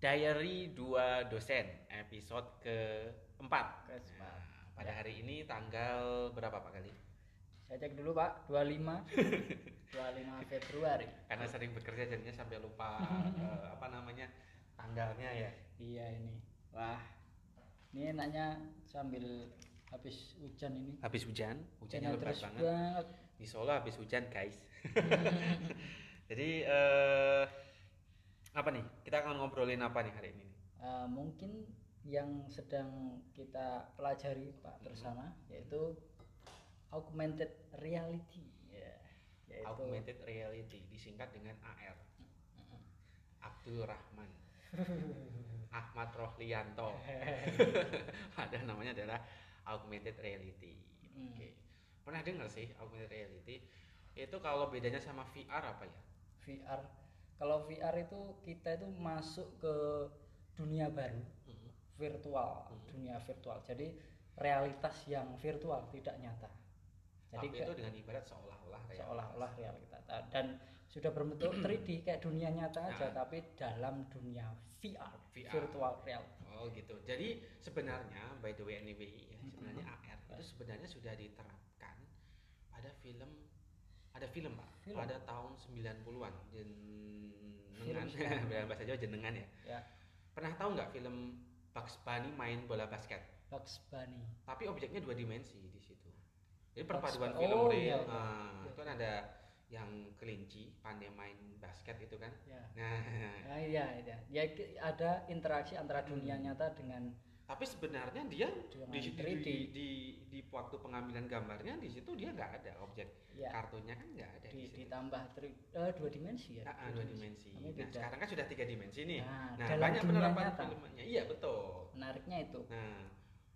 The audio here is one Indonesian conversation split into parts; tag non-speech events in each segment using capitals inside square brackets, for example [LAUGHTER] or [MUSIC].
Diary dua dosen episode keempat. Nah, pada hari ini tanggal berapa Pak Kali? Saya cek dulu Pak, 25 25 [LAUGHS] Februari. Karena sering bekerja jadinya sampai lupa [LAUGHS] eh, apa namanya tanggalnya ya. Iya ini. Wah. Ini enaknya sambil habis hujan ini. Habis hujan, hujannya Hujannya lebat terus banget. banget. Di Solo habis hujan guys. [LAUGHS] Jadi eh, apa nih? Kita akan ngobrolin apa nih hari ini? Eh, mungkin yang sedang kita pelajari Pak bersama yaitu augmented reality. Ya, yaitu Augmented reality disingkat dengan AR. Abdul Rahman. [LAUGHS] Ahmad Rohlianto. [LAUGHS] Ada namanya adalah augmented reality. Hmm. Oke. Pernah dengar sih augmented reality? Itu kalau bedanya sama VR apa ya? VR. Kalau VR itu kita itu masuk ke dunia baru, Hmm. virtual, dunia virtual. Jadi realitas yang virtual tidak nyata. Jadi Tapi itu dengan ibarat seolah-olah realitas. seolah-olah realitas dan sudah berbentuk [CLEARS THROAT] 3D kayak dunia nyata aja Nah. tapi dalam dunia VR, VR. virtual reality. Oh gitu. Jadi sebenarnya by the way anyway ya, sebenarnya AR itu sebenarnya sudah diterapkan pada film ada film Pak Film. pada tahun 90-an jenengan [LAUGHS] bahasa Jawa jenengan ya. Ya, Pernah tahu nggak film Bugs Bunny main bola basket? Bugs Bunny. Tapi objeknya dua dimensi di situ. Jadi Bugs perpaduan Bu- film oh, real. iya, iya. Nah, Iya. itu kan ada yang kelinci pandai main basket itu kan. Ya. Nah, Nah, iya, iya. Ya ada interaksi antara dunia Hmm. nyata dengan tapi sebenarnya dia di, di, 3D. di, di, di waktu pengambilan gambarnya di situ dia nggak ada objek ya kartunya kan nggak ada di, di, situ. ditambah tri, eh, dua dimensi ya. Ah, ah, dua dimensi. Nah, sekarang kan sudah tiga dimensi nih. Nah, Nah, banyak penerapan filmnya. Iya betul. Menariknya itu. Nah,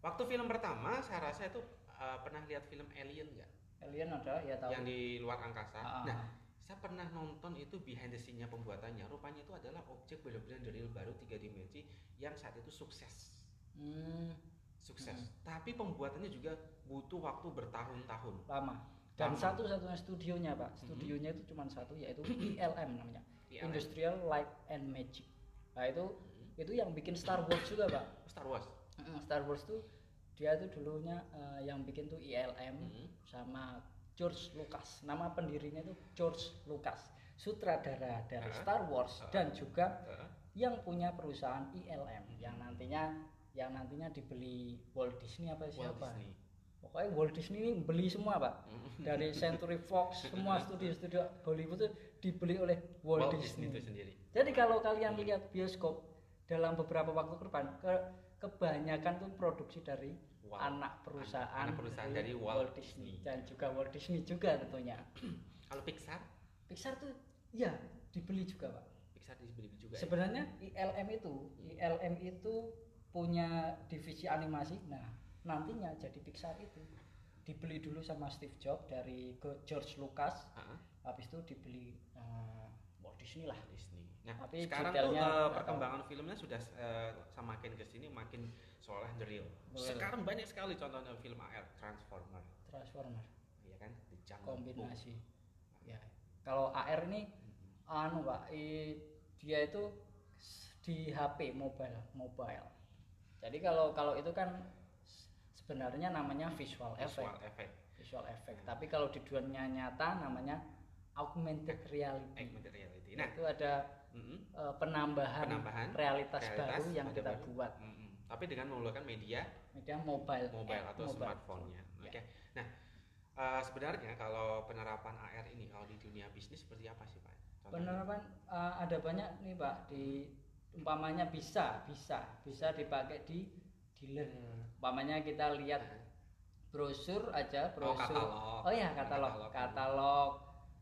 waktu film pertama saya rasa itu uh, pernah lihat film Alien nggak? Alien ada ya tahu. Yang di luar angkasa. Ah, ah, Nah, ah. saya pernah nonton itu behind the scene-nya pembuatannya. Rupanya itu adalah objek benar-benar real baru tiga dimensi yang saat itu sukses. Hmm, Sukses. Tapi pembuatannya juga butuh waktu bertahun-tahun. lama. Dan satu-satunya studionya, Pak. Mhm. Studionya itu cuma satu yaitu [COUGHS] ILM namanya. ILM. Industrial Light and Magic. Nah, itu Mhm. itu yang bikin Star Wars juga, Pak. Star Wars. Star Wars tuh dia tuh dulunya eh, yang bikin tuh ILM Mhm. sama George Lucas. Nama pendirinya itu George Lucas, sutradara dari Ah. Star Wars Ah. dan juga Uh, yang punya perusahaan ILM yang nantinya yang nantinya dibeli Walt Disney apa Walt siapa? Disney. Pokoknya Walt Disney ini beli semua, Pak. Mhm. Dari [LAUGHS] Century Fox, semua studio-studio Hollywood itu dibeli oleh Walt, Disney. itu sendiri. Jadi kalau kalian lihat bioskop dalam beberapa waktu ke depan, ke, kebanyakan tuh produksi dari Wow. anak perusahaan, Anak perusahaan dari Walt Disney. dan juga Walt Disney juga tentunya. [CLEARS THROAT] Kalau Pixar, Pixar tuh ya dibeli juga pak. Pixar dibeli juga. ya? Sebenarnya ILM itu, ILM itu punya divisi animasi. Nah nantinya jadi Pixar itu dibeli dulu sama Steve Jobs dari George Lucas, Ah, habis itu dibeli eh, Walt Disney lah. Disney. Nah, Tapi sekarang tuh eh, nggak tahu. perkembangan filmnya sudah eh, semakin ke sini makin seolah real. Sekarang banyak sekali contohnya film AR Transformer, Transformer. ya kan? The Jungle Book. kombinasi ya kalau AR ini anu pak i- dia itu di HP mobile mobile jadi kalau kalau itu kan sebenarnya namanya visual Visual effect effect, visual effect tapi kalau di dunia nyata namanya augmented reality augmented reality. Nah, itu ada mm-mm, eh, penambahan, penambahan realitas, realitas baru yang kita baru. buat Mm-mm. Tapi dengan menggunakan media media mobile mobile atau mobile. smartphone-nya. Ya. Oke. Nah, eh, sebenarnya kalau penerapan AR ini kalau di dunia bisnis seperti apa sih, Pak? Contohnya? penerapan uh, ada banyak nih pak di umpamanya bisa bisa bisa dipakai di dealer umpamanya kita lihat brosur aja brosur katalog. oh ya katalog Katalog. katalog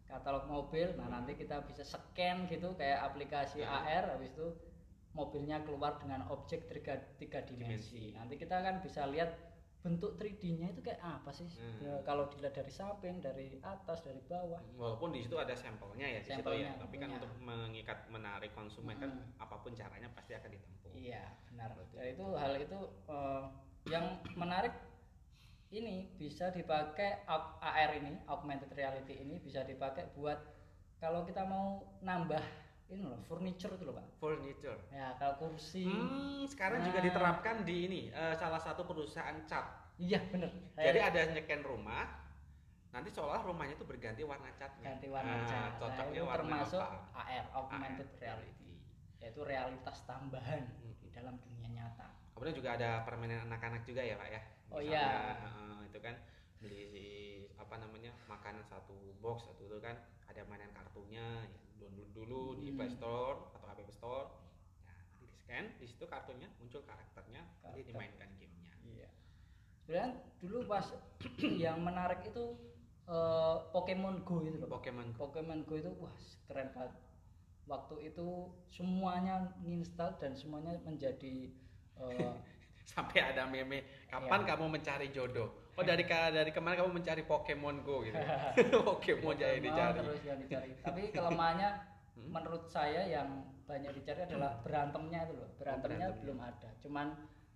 katalog mobil nah nanti kita bisa scan gitu kayak aplikasi Ya. AR habis itu mobilnya keluar dengan objek tiga, tiga dimensi. Dimensi. nanti kita kan bisa lihat bentuk 3D-nya itu kayak apa sih Hmm. Ya, kalau dilihat dari samping dari atas dari bawah Walaupun di situ ada sampelnya ya di situ ya, Sampelnya, tapi kan punya. untuk mengikat menarik konsumen kan Mm. apa pun caranya pasti akan ditempuh. Iya benar. Berarti Dan itu hal itu eh, yang menarik ini bisa dipakai AR ini, augmented reality ini bisa dipakai buat kalau kita mau nambah ini loh, furniture itu loh, Pak. Furniture. Ya, kalau kursi. Hmm, sekarang juga Nah. diterapkan di ini eh, salah satu perusahaan cat. Iya, bener. Jadi Saya ada nyeken rumah, nanti seolah rumahnya itu berganti warna catnya. ganti warna Nah, cat. Nah, Cocoknya itu warna termasuk apa? AR, augmented AR. reality. Yaitu realitas tambahan Hmm. di dalam dunia nyata. Kemudian juga ada permainan anak-anak juga ya pak ya. Oh, iya. eh, itu kan beli apa namanya makanan satu box satu itu kan ada mainan kartunya ya, download dulu di Hmm. Play Store atau App Store. Ya, nanti di scan di situ kartunya muncul karakternya, nanti Karakter. dimainkan gamenya. Iya. Sebenarnya dulu pas [CLEARS THROAT] yang menarik itu eh, Pokemon Go itu loh. Pokemon Go. Pokemon Go itu wah keren banget. Waktu itu semuanya nginstal dan semuanya menjadi eh, [LAUGHS] sampai ada meme kapan Iya. kamu mencari jodoh oh dari dari kemarin kamu mencari Pokemon Go gitu [LAUGHS] Pokemon jadi dicari terus yang dicari. Tapi kelemahannya [LAUGHS] Hmm? menurut saya yang banyak dicari adalah berantemnya itu loh. Berantemnya berantemnya. belum ada. Cuman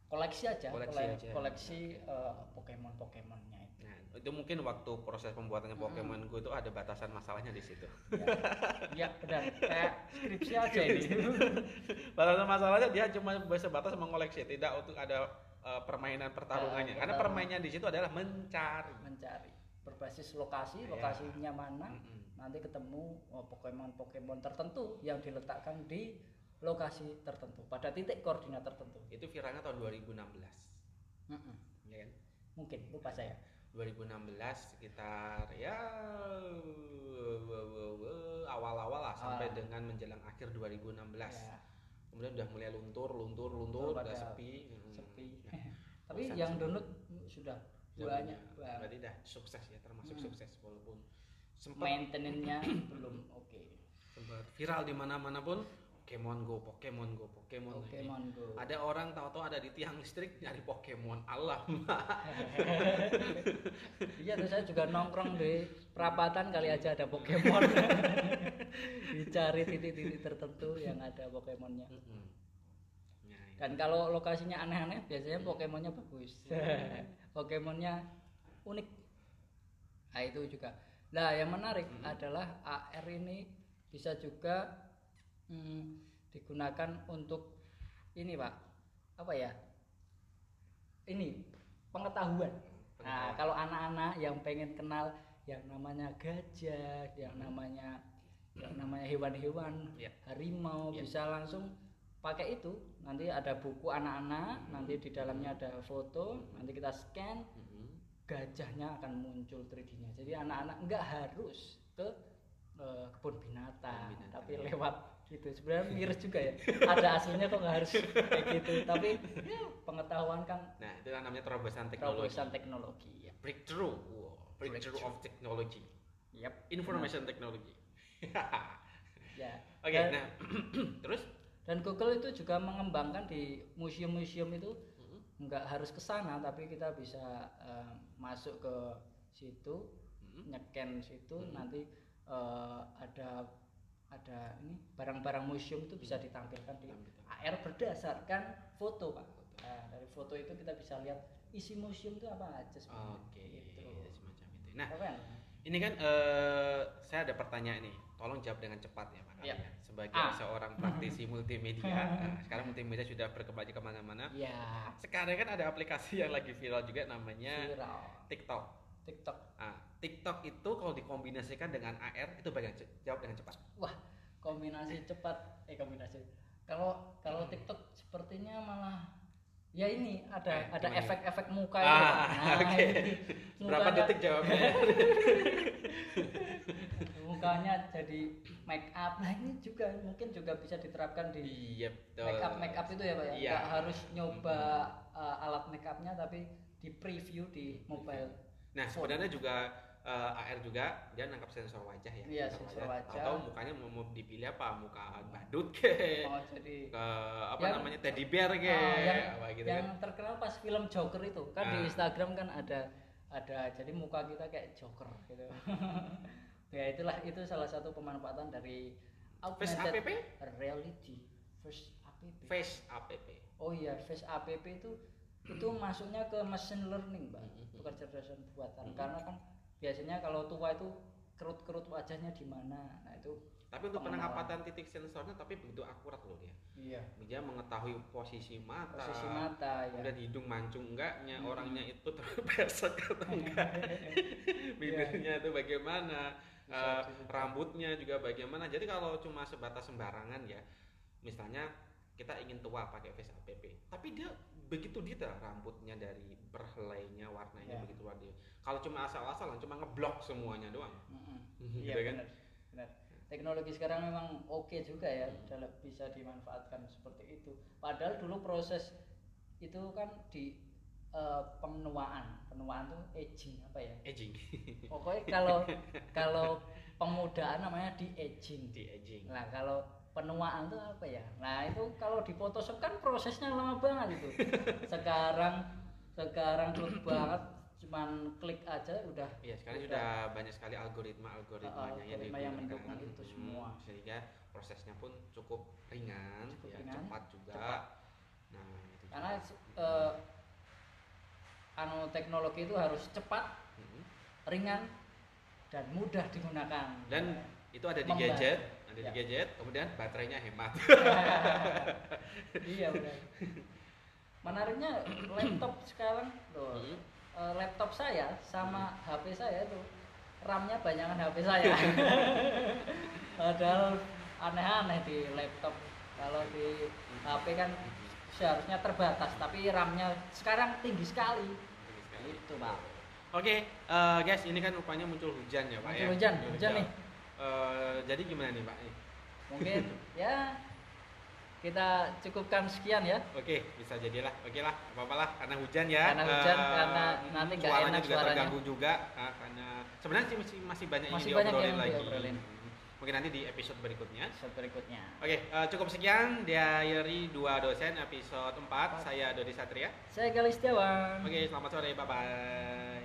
koleksi aja, Koleksi kole- aja. koleksi eh, Pokemon Pokemonnya itu. nah itu mungkin waktu proses pembuatannya Pokemon Go itu ada batasan masalahnya di situ Iya benar. Kayak skripsi aja ini. [LAUGHS] batasan masalahnya dia cuma sebatas mengoleksi tidak untuk ada uh, permainan pertarungannya Ya, karena permainannya di situ adalah mencari mencari berbasis lokasi, Iya. lokasinya mana, Mm-mm. nanti ketemu oh, Pokemon-Pokemon tertentu yang diletakkan di lokasi tertentu pada titik koordinat tertentu. itu viralnya tahun 2016 Mm-mm. ya kan Mungkin lupa saya. 2016 sekitar ya awal-awal lah sampai Ah. dengan menjelang akhir 2016 Ya, kemudian udah mulai luntur luntur luntur udah sepi Hmm. sepi. Yang download sudah Udah banyak banget. berarti dah sukses ya termasuk Hmm. sukses walaupun sempat Maintenance-nya [COUGHS] belum oke. sempat viral di mana-mana pun Pokemon Go Pokemon Go Pokemon, Go. Pokemon Go. ada orang tahu-tahu ada di tiang listrik nyari Pokemon Allah [LAUGHS] Iya tuh saya juga nongkrong di perapatan kali aja ada Pokemon. [LAUGHS] Dicari titik-titik tertentu yang ada Pokemonnya. Ini. Dan kalau lokasinya aneh-aneh, biasanya Pokemonnya bagus. [LAUGHS] Pokemonnya unik. Nah itu juga. Nah yang menarik Hmm. adalah AR ini bisa juga hmm, digunakan untuk ini pak, apa ya? Ini pengetahuan. Nah kalau anak-anak yang pengen kenal yang namanya gajah, yang namanya yang namanya hewan-hewan, Ya. harimau Ya. bisa langsung pakai itu nanti ada buku anak-anak Hmm. nanti di dalamnya ada foto nanti kita scan Mm-mm. gajahnya akan muncul 3D-nya jadi anak-anak nggak harus ke eh, kebun binatang, binatang, tapi ya. lewat gitu sebenarnya miris juga ya ada aslinya kok nggak harus kayak gitu tapi ya, pengetahuan kan Nah, itu kan namanya terobosan teknologi. terobosan teknologi ya Breakthrough. Wow, breakthrough Breakthrough. of technology. yep. Information technology. [LAUGHS] ya Oke, dan, nah [CLEARS THROAT] terus dan Google itu juga mengembangkan di museum-museum itu Mm-mm. nggak harus ke sana tapi kita bisa eh, masuk ke situ Mm-mm. nyeken situ Hmm. nanti eh, ada ada ini barang-barang museum itu bisa ditampilkan di. AR berdasarkan foto pak Nah, dari foto itu kita bisa lihat isi museum itu apa aja sebenarnya Oke, Gitu. semacam itu. Nah, Keren. ini kan eh, saya ada pertanyaan nih. Tolong jawab dengan cepat ya, Pak. Kalian. Sebagai Ah. seorang praktisi [LAUGHS] multimedia, nah, sekarang multimedia sudah berkembang ke mana-mana. ya Sekarang kan ada aplikasi yang lagi viral juga namanya viral TikTok. TikTok Ah, TikTok itu kalau dikombinasikan dengan AR itu bagian jawab dengan cepat. wah kombinasi cepat eh kombinasi kalau kalau TikTok sepertinya malah ya ini ada Eh, ada efek-efek muka Ah, Pak. Nah, oke. itu. Berapa detik jawabnya? [LAUGHS] [LAUGHS] mukanya jadi make up nah ini juga mungkin juga bisa diterapkan di iya, betul. make up make up itu ya pak ya Iya. nggak harus nyoba uh, alat make upnya tapi di preview di mobile Nah, sebenarnya juga eh, AR juga dia nangkap sensor wajah ya. Iya, sensor wajah. Atau mukanya mau, dipilih apa? Muka badut ke mau jadi ke apa Yang- namanya teddy bear ke Ah, yang, apa gitu yang kan. terkenal pas film Joker itu kan di Ah. Instagram kan ada ada jadi muka kita kayak Joker gitu [LAUGHS] ya itulah itu salah satu pemanfaatan dari Face augmented app? reality face app Face app. oh iya face app itu itu masuknya ke machine learning mbak Mhm. bukan kecerdasan buatan Mhm. karena kan biasanya kalau tua itu kerut-kerut wajahnya di mana nah itu Tapi untuk penangkapatan titik sensornya tapi begitu akurat loh dia. iya Dia mengetahui posisi mata, posisi mata ya kemudian hidung mancung enggaknya, Hmm. orangnya itu terpesek atau enggak, [LAUGHS] [LAUGHS] bibirnya itu bagaimana, Juga. rambutnya juga bagaimana. Jadi kalau cuma sebatas sembarangan ya, misalnya kita ingin tua pakai face app, tapi dia begitu detail rambutnya dari berhelainya, warnanya Ya. begitu dia. Kalau cuma asal-asalan, cuma ngeblok semuanya doang. Mm-mm. [LAUGHS] Gitu Iya kan? benar, benar. Teknologi sekarang memang oke juga ya, dalam bisa dimanfaatkan seperti itu. Padahal dulu proses itu kan di eh, penuaan, penuaan tuh aging apa ya? Aging, [LAUGHS] Pokoknya kalau kalau pemudaan namanya di aging. di aging. Nah kalau penuaan tuh apa ya? Nah itu kalau di Photoshop kan prosesnya lama banget itu. [LAUGHS] Sekarang sekarang cepet banget, cuman klik aja udah. Iya, sekarang udah. sudah banyak sekali algoritma-algoritmanya yang Algoritma yang digunakan. mendukung itu Hmm, semua. sehingga prosesnya pun cukup ringan, Cukup ya, ringan, cepat juga. cepat. Nah, itu Karena juga. eh, anu teknologi itu harus cepat, Hmm. ringan, dan mudah digunakan. Dan itu ada di Membantu. gadget, ada di Ya. gadget, kemudian baterainya hemat. [LAUGHS] iya benar. Menariknya laptop sekarang tuh. Hmm. eh, laptop saya sama HP saya itu RAM-nya banyakan HP saya. [LAUGHS] Padahal aneh-aneh di laptop. Kalau di HP kan seharusnya terbatas, tapi RAM-nya sekarang tinggi sekali. Itu, Pak. Oke, eh, guys, ini kan rupanya muncul hujan ya, Pak ya. Muncul hujan, hujan nih. Eh, jadi gimana nih, Pak? Mungkin [LAUGHS] ya kita cukupkan sekian ya. Oke, bisa jadilah. Oke lah, apa lah karena hujan ya. Karena hujan, Eh, karena nanti nggak suaranya enak juga suaranya. terganggu juga ah, karena sebenarnya sih masih masih banyak Masih yang banyak diobrolin yang lagi. diobrolin. Mungkin nanti di episode berikutnya. Episode berikutnya. Oke, eh, cukup sekian diary dua dosen episode 4. Saya Dodi Satria. Saya Galis Setiawan. Oke, selamat sore. Bye bye.